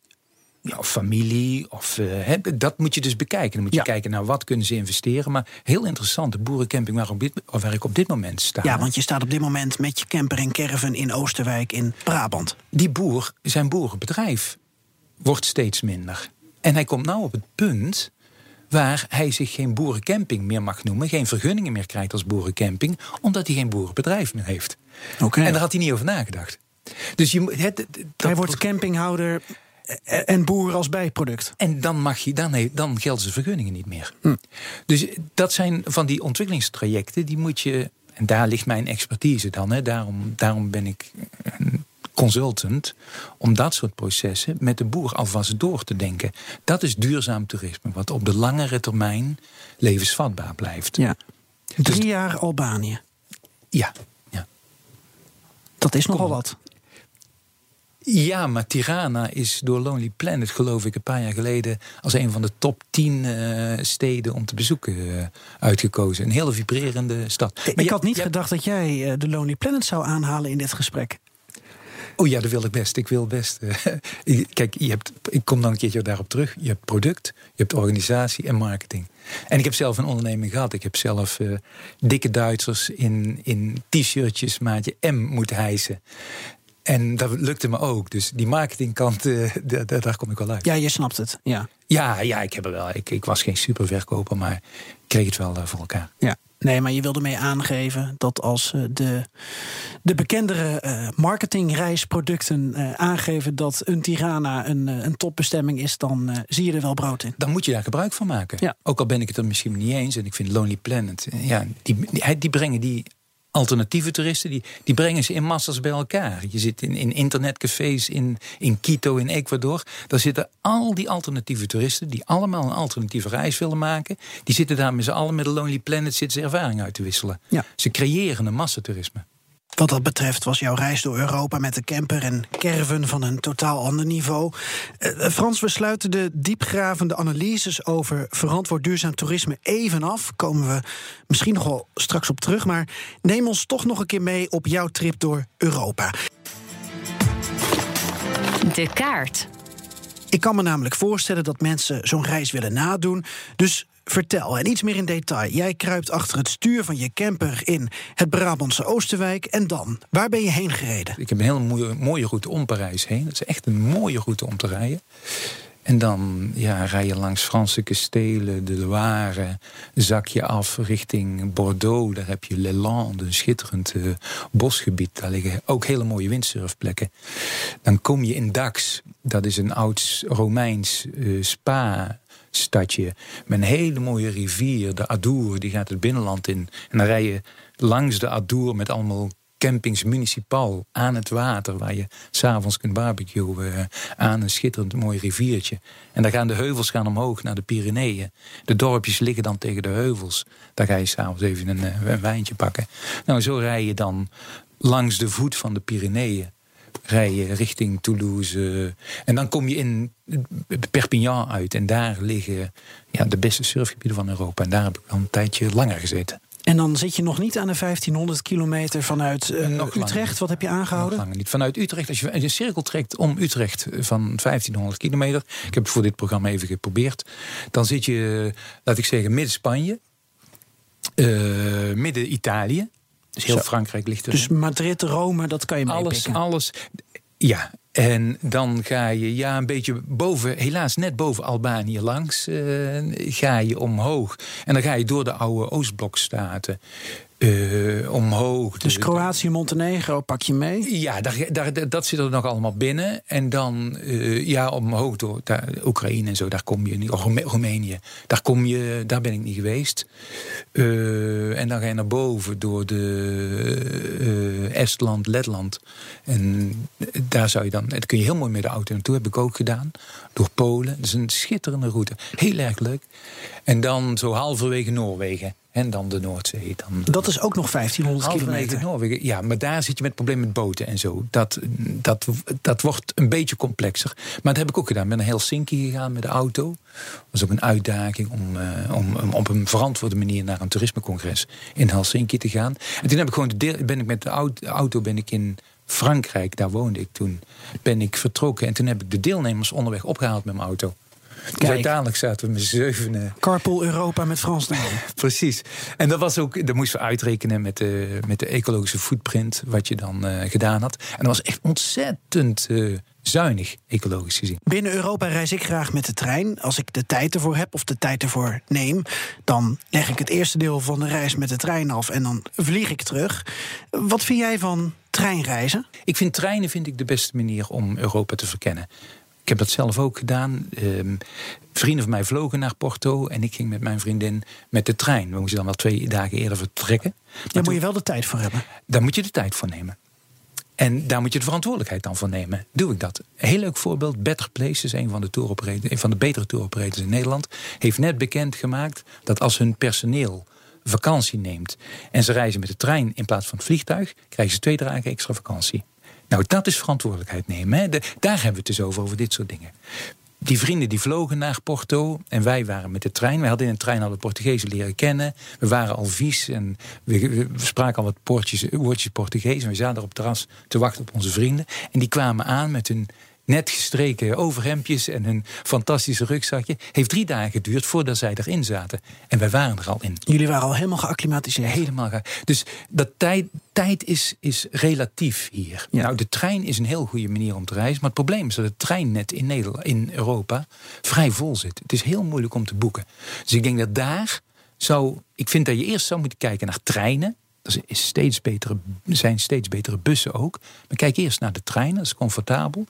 Ja, of familie. Of, eh, dat moet je dus bekijken. Dan moet je Ja. kijken naar wat kunnen ze investeren. Maar heel interessant, de boerencamping waar, op dit, waar ik op dit moment sta. Ja, want je staat op dit moment met je camper en caravan in Oosterwijk in Brabant. die boer, zijn boerenbedrijf, wordt steeds minder. En hij komt nou op het punt waar hij zich geen boerencamping meer mag noemen, geen vergunningen meer krijgt als boerencamping, omdat hij geen boerenbedrijf meer heeft. Oké. En daar had hij niet over nagedacht. Dus je, het, het- Hij wordt campinghouder en boer als bijproduct. En dan, mag je, dan, dan gelden ze vergunningen niet meer. Dus dat zijn van die ontwikkelingstrajecten, die moet je. En daar ligt mijn expertise dan. Hè, daarom, daarom ben ik consultant. Om dat soort processen met de boer alvast door te denken. Dat is duurzaam toerisme, wat op de langere termijn levensvatbaar blijft. Ja. Drie jaar Albanië. ja. ja. Dat is nogal wat. Ja, maar Tirana is door Lonely Planet, geloof ik, een paar jaar geleden als een van de top 10 eh, steden om te bezoeken eh, uitgekozen. Een hele vibrerende stad. Maar Ik je- had niet je- gedacht dat jij eh, de Lonely Planet zou aanhalen in dit gesprek. Oh ja, dat wil ik best. Ik wil best. Kijk, je hebt, ik kom dan een keertje daarop terug. Je hebt product, je hebt organisatie en marketing. En ik heb zelf een onderneming gehad. Ik heb zelf dikke Duitsers in, in t-shirtjes maatje M moeten hijsen. En dat lukte me ook. Dus die marketingkant, eh, da- da- daar kom ik wel uit. Ja, je snapt het. Ja. Ja, ja ik heb er wel. Ik, ik was geen superverkoper, maar ik kreeg het wel eh, voor elkaar. Ja. Nee, maar je wilde mee aangeven dat als eh, de, de bekendere marketingreisproducten aangeven dat een Tirana een, een topbestemming is, dan zie je er wel brood in. Dan moet je daar gebruik van maken. Ja. Ook al ben ik het er misschien niet eens. En ik vind Lonely Planet, ja, die, die, die brengen die alternatieve toeristen, die, die brengen ze in massas bij elkaar. Je zit in, in internetcafés in, in Quito, in Ecuador. Daar zitten al die alternatieve toeristen, die allemaal een alternatieve reis willen maken. Die zitten daar met z'n allen met de Lonely Planet zitten ze ervaring uit te wisselen. Ja. Ze creëren een massatoerisme. Wat dat betreft was jouw reis door Europa met de camper en caravan van een totaal ander niveau. Eh, eh, Frans, we sluiten de diepgravende analyses over verantwoord duurzaam toerisme even af. Komen we misschien nog wel straks op terug. Maar neem ons toch nog een keer mee op jouw trip door Europa. De kaart. Ik kan me namelijk voorstellen dat mensen zo'n reis willen nadoen. Dus Vertel, en iets meer in detail. Jij kruipt achter het stuur van je camper in het Brabantse Oosterwijk. En dan, waar ben je heen gereden? Ik heb een hele mooie, route om Parijs heen. Dat is echt een mooie route om te rijden. En dan ja, rij je langs Franse kastelen, de Loire, zak je af richting Bordeaux. Daar heb je Le Land, een schitterend uh, bosgebied. Daar liggen ook hele mooie windsurfplekken. Dan kom je in Dax, dat is een oud Romeins uh, spa stadje met een hele mooie rivier, de Adour, die gaat het binnenland in. En dan rij je langs de Adour met allemaal campings municipaal aan het water, waar je s'avonds kunt barbecuen uh, aan een schitterend mooi riviertje. En dan gaan de heuvels gaan omhoog naar de Pyreneeën. De dorpjes liggen dan tegen de heuvels. Daar ga je s'avonds even een, uh, een, wijntje pakken. Nou, zo rij je dan langs de voet van de Pyreneeën. Rij je richting Toulouse. en dan kom je in Perpignan uit. En daar liggen ja, de beste surfgebieden van Europa. En daar heb ik dan een tijdje langer gezeten. En dan zit je nog niet aan de 1500 kilometer vanuit uh, Utrecht. Wat heb je aangehouden? Nog niet. Vanuit Utrecht, als je een cirkel trekt om Utrecht van 1500 kilometer. Ik heb het voor dit programma even geprobeerd. Dan zit je, laat ik zeggen, midden Spanje. Uh, midden Italië. Dus heel Zo. Frankrijk ligt er. Dus Madrid, Rome, dat kan je Alles, alles. Ja, en dan ga je ja, een beetje boven, helaas net boven Albanië langs, uh, ga je omhoog. En dan ga je door de oude Oostblokstaten. Uh, omhoog. Dus Kroatië, Montenegro pak je mee? Ja, daar, daar, dat zit er nog allemaal binnen. En dan uh, ja, omhoog door daar, Oekraïne en zo, daar kom je niet. Of Roemenië, daar, kom je, daar ben ik niet geweest. Uh, en dan ga je naar boven door de Estland, Letland. En daar zou je dan, dat kun je heel mooi met de auto naartoe, heb ik ook gedaan. Door Polen. Dat is een schitterende route. Heel erg leuk. En dan zo halverwege Noorwegen. En dan de Noordzee. Dan dat is ook nog 1500 kilometer. Noorwegen. Ja, maar daar zit je met problemen met boten en zo. Dat, dat, dat wordt een beetje complexer. Maar dat heb ik ook gedaan. Ik ben naar Helsinki gegaan met de auto. Dat was ook een uitdaging om, uh, om, om op een verantwoorde manier naar een toerismecongres in Helsinki te gaan. En toen heb ik gewoon de ben ik met de auto ben ik in Frankrijk, daar woonde ik toen, ben ik vertrokken. En toen heb ik de deelnemers onderweg opgehaald met mijn auto. Dus uiteindelijk zaten we met zevenen. Carpool Europa met Frans Precies. En dat was ook, dat moesten we uitrekenen met de, met de ecologische footprint, wat je dan uh, gedaan had. En dat was echt ontzettend uh, zuinig, ecologisch gezien. Binnen Europa reis ik graag met de trein. Als ik de tijd ervoor heb of de tijd ervoor neem, dan leg ik het eerste deel van de reis met de trein af en dan vlieg ik terug. Wat vind jij van treinreizen? Ik vind treinen vind ik de beste manier om Europa te verkennen. Ik heb dat zelf ook gedaan. Um, vrienden van mij vlogen naar Porto en ik ging met mijn vriendin met de trein. We moesten dan wel twee dagen eerder vertrekken. Daar moet je wel de tijd voor hebben. Daar moet je de tijd voor nemen. En daar moet je de verantwoordelijkheid dan voor nemen. Doe ik dat? Heel leuk voorbeeld. Better Place is een van de, een van de betere touroperators in Nederland. Heeft net bekendgemaakt dat als hun personeel vakantie neemt en ze reizen met de trein in plaats van het vliegtuig, krijgen ze twee dagen extra vakantie. Nou, dat is verantwoordelijkheid nemen. Hè. Daar hebben we het dus over, over dit soort dingen. Die vrienden die vlogen naar Porto en wij waren met de trein. We hadden in de trein al de Portugezen leren kennen. We waren al vies en we, spraken al wat woordjes Portugees. En we zaten op het terras te wachten op onze vrienden. En die kwamen aan met hun net gestreken overhemdjes en hun fantastische rugzakje. Heeft drie dagen geduurd voordat zij erin zaten. En wij waren er al in. Jullie waren al helemaal geacclimatiseerd. Helemaal. Ge dus dat tijd, tijd is, is relatief hier. Ja. Nou, de trein is een heel goede manier om te reizen. Maar het probleem is dat het treinnet in, Nederland, in Europa vrij vol zit. Het is heel moeilijk om te boeken. Dus ik denk dat daar zou. Ik vind dat je eerst zou moeten kijken naar treinen. Er is steeds betere, zijn steeds betere bussen ook. Maar kijk eerst naar de treinen, dat is comfortabel.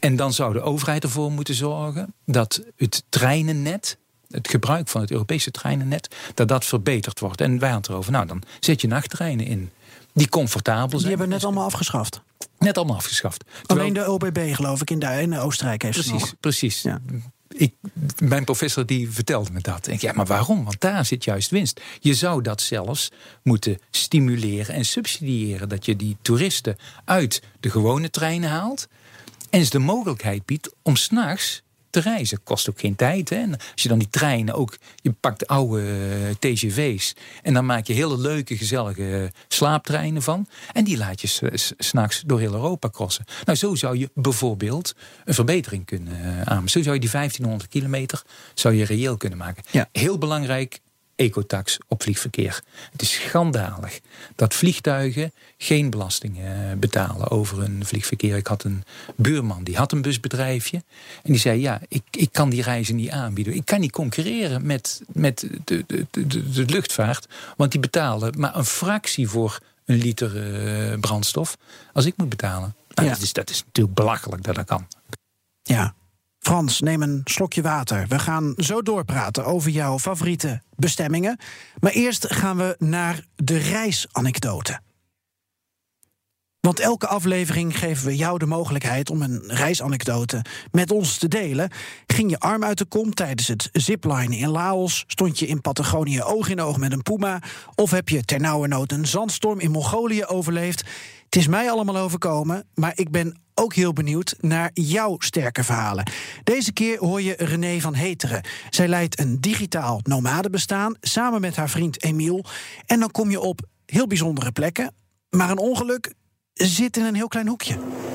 En dan zou de overheid ervoor moeten zorgen dat het treinennet, het gebruik van het Europese treinennet, dat dat verbeterd wordt. En wij hadden erover, nou dan zet je nachttreinen in die comfortabel zijn. Die hebben net allemaal afgeschaft. Net allemaal afgeschaft. Alleen de OBB geloof ik in, de, in Oostenrijk heeft precies, nog. Precies, ja. Ik, mijn professor die vertelde me dat. En ik, ja, maar waarom? Want daar zit juist winst. Je zou dat zelfs moeten stimuleren en subsidiëren. Dat je die toeristen uit de gewone treinen haalt. En ze de mogelijkheid biedt om s'nachts te reizen. Kost ook geen tijd. Hè? En als je dan die treinen ook, je pakt oude eh, TGV's en dan maak je hele leuke, gezellige slaaptreinen van. En die laat je s'nachts door heel Europa crossen. Nou, zo zou je bijvoorbeeld een verbetering kunnen aan. Zo zou je die 1500 kilometer zou je reëel kunnen maken. Ja. Heel belangrijk, ecotax op vliegverkeer. Het is schandalig dat vliegtuigen geen belasting eh, betalen over hun vliegverkeer. Ik had een buurman, die had een busbedrijfje. En die zei, ja, ik, ik kan die reizen niet aanbieden. Ik kan niet concurreren met, met de, de, de, de luchtvaart. Want die betalen maar een fractie voor een liter uh, brandstof als ik moet betalen. Nou, Ja. dat, is, dat is natuurlijk belachelijk dat dat kan. Ja. Frans, neem een slokje water. We gaan zo doorpraten over jouw favoriete bestemmingen. Maar eerst gaan we naar de reisanekdote. Want elke aflevering geven we jou de mogelijkheid om een reisanekdote met ons te delen. Ging je arm uit de kom tijdens het ziplinen in Laos? Stond je in Patagonië oog in oog met een puma? Of heb je ternauwernood een zandstorm in Mongolië overleefd? Het is mij allemaal overkomen, maar ik ben ook heel benieuwd naar jouw sterke verhalen. Deze keer hoor je René van Heteren. Zij leidt een digitaal nomadenbestaan samen met haar vriend Emiel. En dan kom je op heel bijzondere plekken. Maar een ongeluk zit in een heel klein hoekje.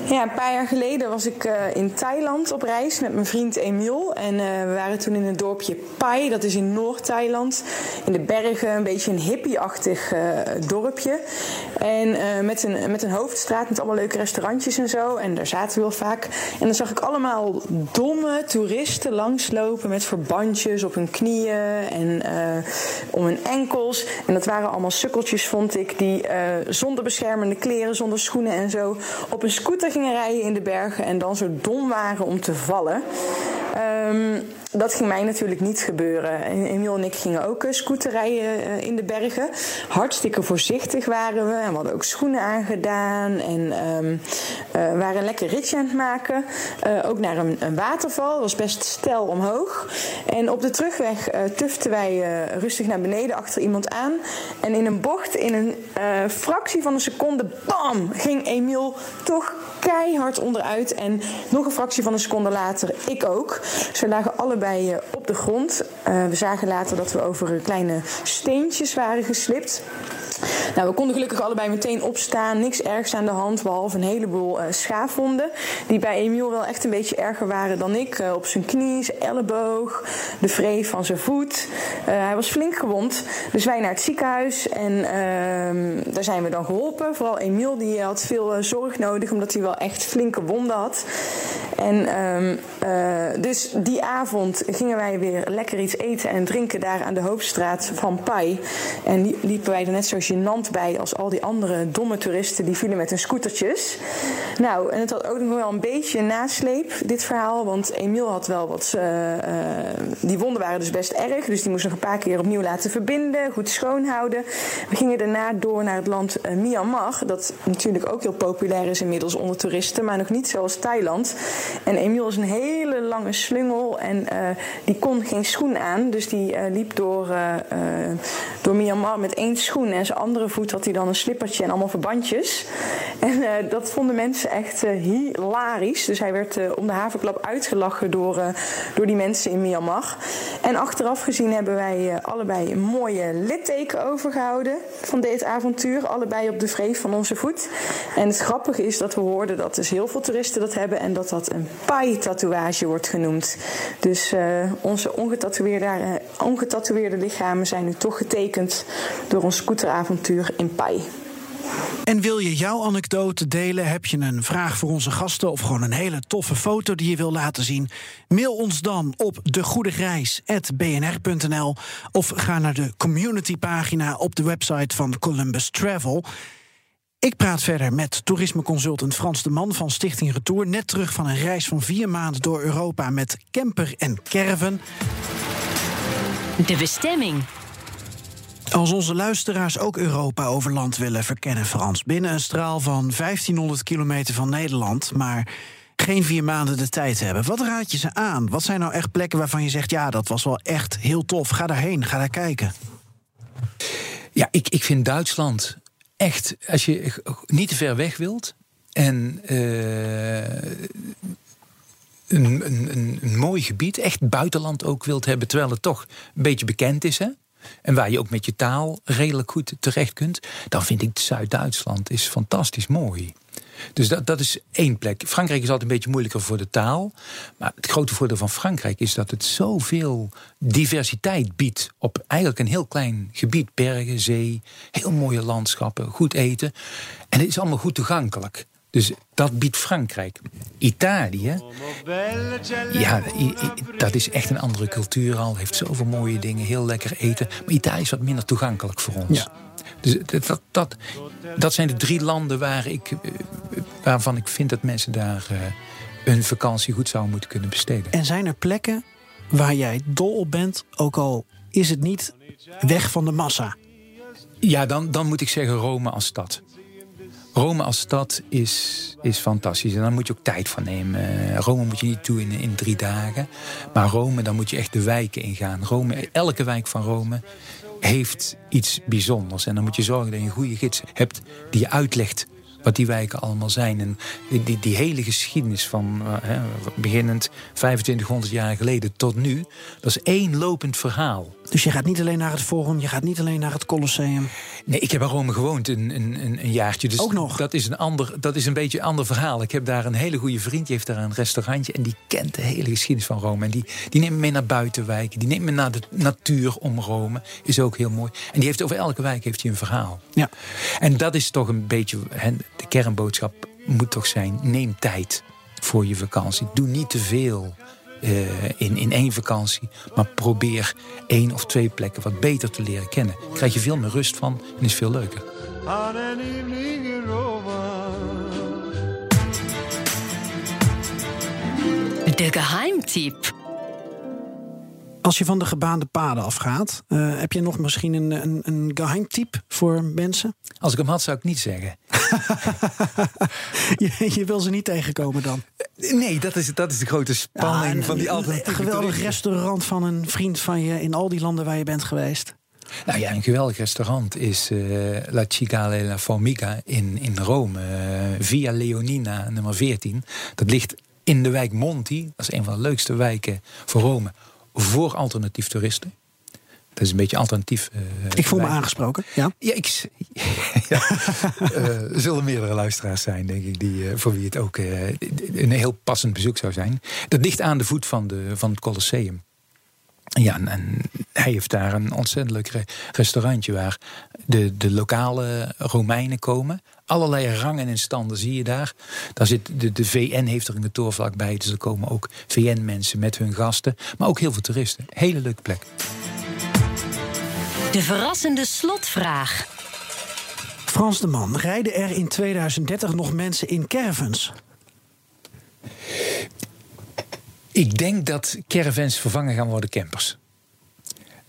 Ja, een paar jaar geleden was ik eh, in Thailand op reis met mijn vriend Emiel. En eh, we waren toen in het dorpje Pai, dat is in Noord-Thailand. In de bergen, een beetje een hippie-achtig eh, dorpje. En met, een, met een hoofdstraat met allemaal leuke restaurantjes en zo. En daar zaten we heel vaak. En dan zag ik allemaal domme toeristen langslopen met verbandjes op hun knieën en om hun enkels. En dat waren allemaal sukkeltjes, vond ik, die zonder beschermende kleren, zonder schoenen en zo op een scooter gingen rijden in de bergen en dan zo dom waren om te vallen. Ehm, dat ging mij natuurlijk niet gebeuren. En Emiel en ik gingen ook eh, scooter rijden eh, in de bergen. Hartstikke voorzichtig waren we. En we hadden ook schoenen aangedaan. En ehm, eh, waren een lekker ritje aan het maken. Ook naar een, een waterval. Dat was best steil omhoog. En op de terugweg eh tuften wij rustig naar beneden achter iemand aan. En in een bocht, in een fractie van een seconde, bam, ging Emiel toch keihard onderuit. En nog een fractie van een seconde later, ik ook. We lagen allebei eh, op de grond. Eh, we zagen later dat we over eh, kleine steentjes waren geslipt. Nou, we konden gelukkig allebei meteen opstaan. Niks ergs aan de hand, behalve een heleboel eh, schaafwonden. Die bij Emiel wel echt een beetje erger waren dan ik. Op zijn knie, zijn elleboog, de vreef van zijn voet. Hij was flink gewond. Dus wij naar het ziekenhuis. En ehm, daar zijn we dan geholpen. Vooral Emiel, die had veel zorg nodig, omdat hij wel echt flinke wonden had. En ehm, eh, dus die avond gingen wij weer lekker iets eten en drinken daar aan de hoofdstraat van Pai. En li- liepen wij er net zo gênant bij als al die andere domme toeristen die vielen met hun scootertjes. Nou, en het had ook nog wel een beetje nasleep, dit verhaal. Want Emiel had wel wat. eh, eh, die wonden waren dus best erg. Dus die moest nog een paar keer opnieuw laten verbinden, goed schoonhouden. We gingen daarna door naar het land Myanmar. Dat natuurlijk ook heel populair is inmiddels onder toeristen, maar nog niet zoals Thailand. En Emiel is een hele lange slungel en eh, die kon geen schoen aan. Dus die eh, liep door, eh, door Myanmar met één schoen. En zijn andere voet had hij dan een slippertje en allemaal verbandjes. En dat vonden mensen echt hilarisch. Dus hij werd om de haverklap uitgelachen door, door die mensen in Myanmar. En achteraf gezien hebben wij allebei een mooie litteken overgehouden van dit avontuur. Allebei op de vreef van onze voet. En het grappige is dat we hoorden dat dus heel veel toeristen dat hebben. En dat dat een pai-tatoeage wordt genoemd. Dus eh, onze ongetatoeëerde, eh, ongetatoeëerde lichamen zijn nu toch getekend door ons scooteravontuur in Pai. En wil je jouw anekdote delen? Heb je een vraag voor onze gasten of gewoon een hele toffe foto die je wil laten zien? Mail ons dan op degoedegreis.bnr.nl of ga naar de communitypagina op de website van Columbus Travel. Ik praat verder met toerismeconsultant Frans de Man van Stichting Retour. Net terug van een reis van vier maanden door Europa met camper en caravan. De bestemming. Als onze luisteraars ook Europa over land willen verkennen, Frans, binnen een straal van 1500 kilometer van Nederland, maar geen vier maanden de tijd hebben, wat raad je ze aan? Wat zijn nou echt plekken waarvan je zegt, ja, dat was wel echt heel tof, ga daarheen, ga daar kijken? Ja, ik, ik vind Duitsland echt, als je niet te ver weg wilt. En eh, een, een, een, mooi gebied, echt buitenland ook wilt hebben, terwijl het toch een beetje bekend is. Hè? En waar je ook met je taal redelijk goed terecht kunt, dan vind ik Zuid-Duitsland is fantastisch mooi. Dus dat, dat is één plek. Frankrijk is altijd een beetje moeilijker voor de taal. Maar het grote voordeel van Frankrijk is dat het zoveel diversiteit biedt. Op eigenlijk een heel klein gebied. Bergen, zee, heel mooie landschappen, goed eten. En het is allemaal goed toegankelijk. Dus dat biedt Frankrijk. Italië, ja, dat is echt een andere cultuur al. Heeft zoveel mooie dingen, heel lekker eten. Maar Italië is wat minder toegankelijk voor ons. Ja. Dus dat, dat, dat zijn de drie landen waar ik, eh, waarvan ik vind dat mensen daar uh, hun vakantie goed zouden moeten kunnen besteden. En zijn er plekken waar jij dol op bent, ook al is het niet weg van de massa? Ja, dan, dan moet ik zeggen Rome als stad. Rome als stad is, is fantastisch. En daar moet je ook tijd van nemen. Rome moet je niet toe in, in drie dagen. Maar Rome, dan moet je echt de wijken ingaan. Rome, elke wijk van Rome heeft iets bijzonders. En dan moet je zorgen dat je een goede gids hebt die je uitlegt wat die wijken allemaal zijn. En die, die, die hele geschiedenis van uh, hè, beginnend 2500 jaar geleden tot nu, dat is één lopend verhaal. Dus je gaat niet alleen naar het Forum, je gaat niet alleen naar het Colosseum. Nee, ik heb in Rome gewoond een, een, een jaartje. Dus Ook nog? Dat is, een ander, dat is een beetje een ander verhaal. Ik heb daar een hele goede vriend, die heeft daar een restaurantje... en die kent de hele geschiedenis van Rome. En die, die neemt me mee naar buitenwijken. Die neemt me naar de natuur om Rome. Is ook heel mooi. En die heeft over elke wijk heeft hij een verhaal. Ja. En dat is toch een beetje... de kernboodschap moet toch zijn, neem tijd voor je vakantie. Doe niet te veel uh, in, in één vakantie. Maar probeer één of twee plekken wat beter te leren kennen. Daar krijg je veel meer rust van en is veel leuker. De geheimtip. Als je van de gebaande paden afgaat, uh, heb je nog misschien een, een, een geheimtip voor mensen? Als ik hem had, zou ik niet zeggen. je, je, wil ze niet tegenkomen dan? Nee, dat is, dat is de grote spanning ja, van die alternatieve Een geweldig restaurant van een vriend van je in al die landen waar je bent geweest. Nou ja, een geweldig restaurant is uh, La Cicale La Formica in, in Rome. Uh, Via Leonina, nummer 14. Dat ligt in de wijk Monti. Dat is een van de leukste wijken voor Rome voor alternatief toeristen. Dat is een beetje alternatief. Uh, ik voel me aangesproken. Ja, ja, ik, ja uh, er zullen meerdere luisteraars zijn, denk ik, die, uh, voor wie het ook een heel passend bezoek zou zijn. Dat ligt aan de voet van, de, van het Colosseum. Ja, en, en hij heeft daar een ontzettend leuk restaurantje waar de, de lokale Romeinen komen. Allerlei rangen en standen zie je daar. daar zit de, de VN heeft er een kantoor vlakbij, dus er komen ook VN-mensen met hun gasten. Maar ook heel veel toeristen. Hele leuke plek. De verrassende slotvraag. Frans de Man, rijden er in 2030 nog mensen in caravans? Ik denk dat caravans vervangen gaan worden campers.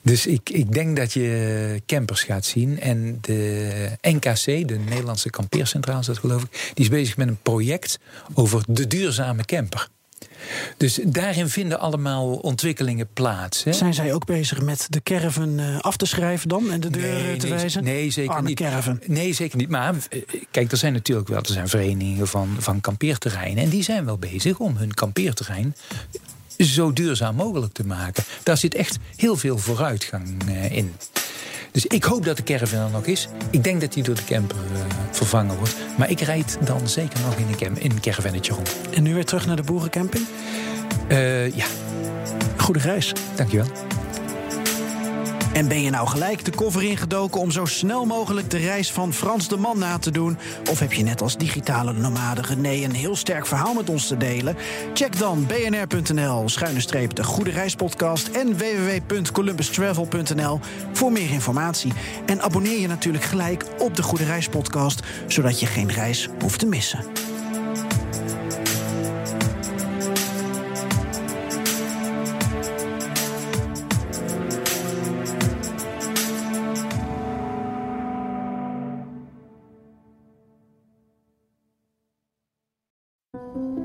Dus ik, ik denk dat je campers gaat zien. En de NKC, de Nederlandse Kampeercentrale, dat geloof ik, die is bezig met een project over de duurzame camper. Dus daarin vinden allemaal ontwikkelingen plaats. Hè? Zijn zij ook bezig met de caravan eh, af te schrijven dan en de deur nee, te nee, wijzen? Nee, zeker Arme niet. Caravan. Nee, zeker niet. Maar eh, kijk, er zijn natuurlijk wel er zijn verenigingen van, van kampeerterreinen. En die zijn wel bezig om hun kampeerterrein zo duurzaam mogelijk te maken. Daar zit echt heel veel vooruitgang in. Dus ik hoop dat de caravan er nog is. Ik denk dat die door de camper uh, vervangen wordt. Maar ik rijd dan zeker nog in een, cam in een caravannetje rond. En nu weer terug naar de boerencamping? Uh, ja. Goede reis. Dankjewel. En ben je nou gelijk de koffer ingedoken om zo snel mogelijk de reis van Frans de Man na te doen? Of heb je net als digitale nomade René een heel sterk verhaal met ons te delen? Check dan bnr.nl schuine streep de Goede Reispodcast en www.columbustravel.nl voor meer informatie. En abonneer je natuurlijk gelijk op de Goede Reispodcast, zodat je geen reis hoeft te missen.